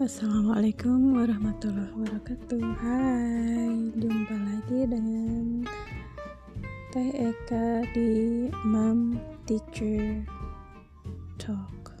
Assalamualaikum warahmatullahi wabarakatuh. Hai, jumpa lagi dengan Teh Eka di Mom Teacher Talk.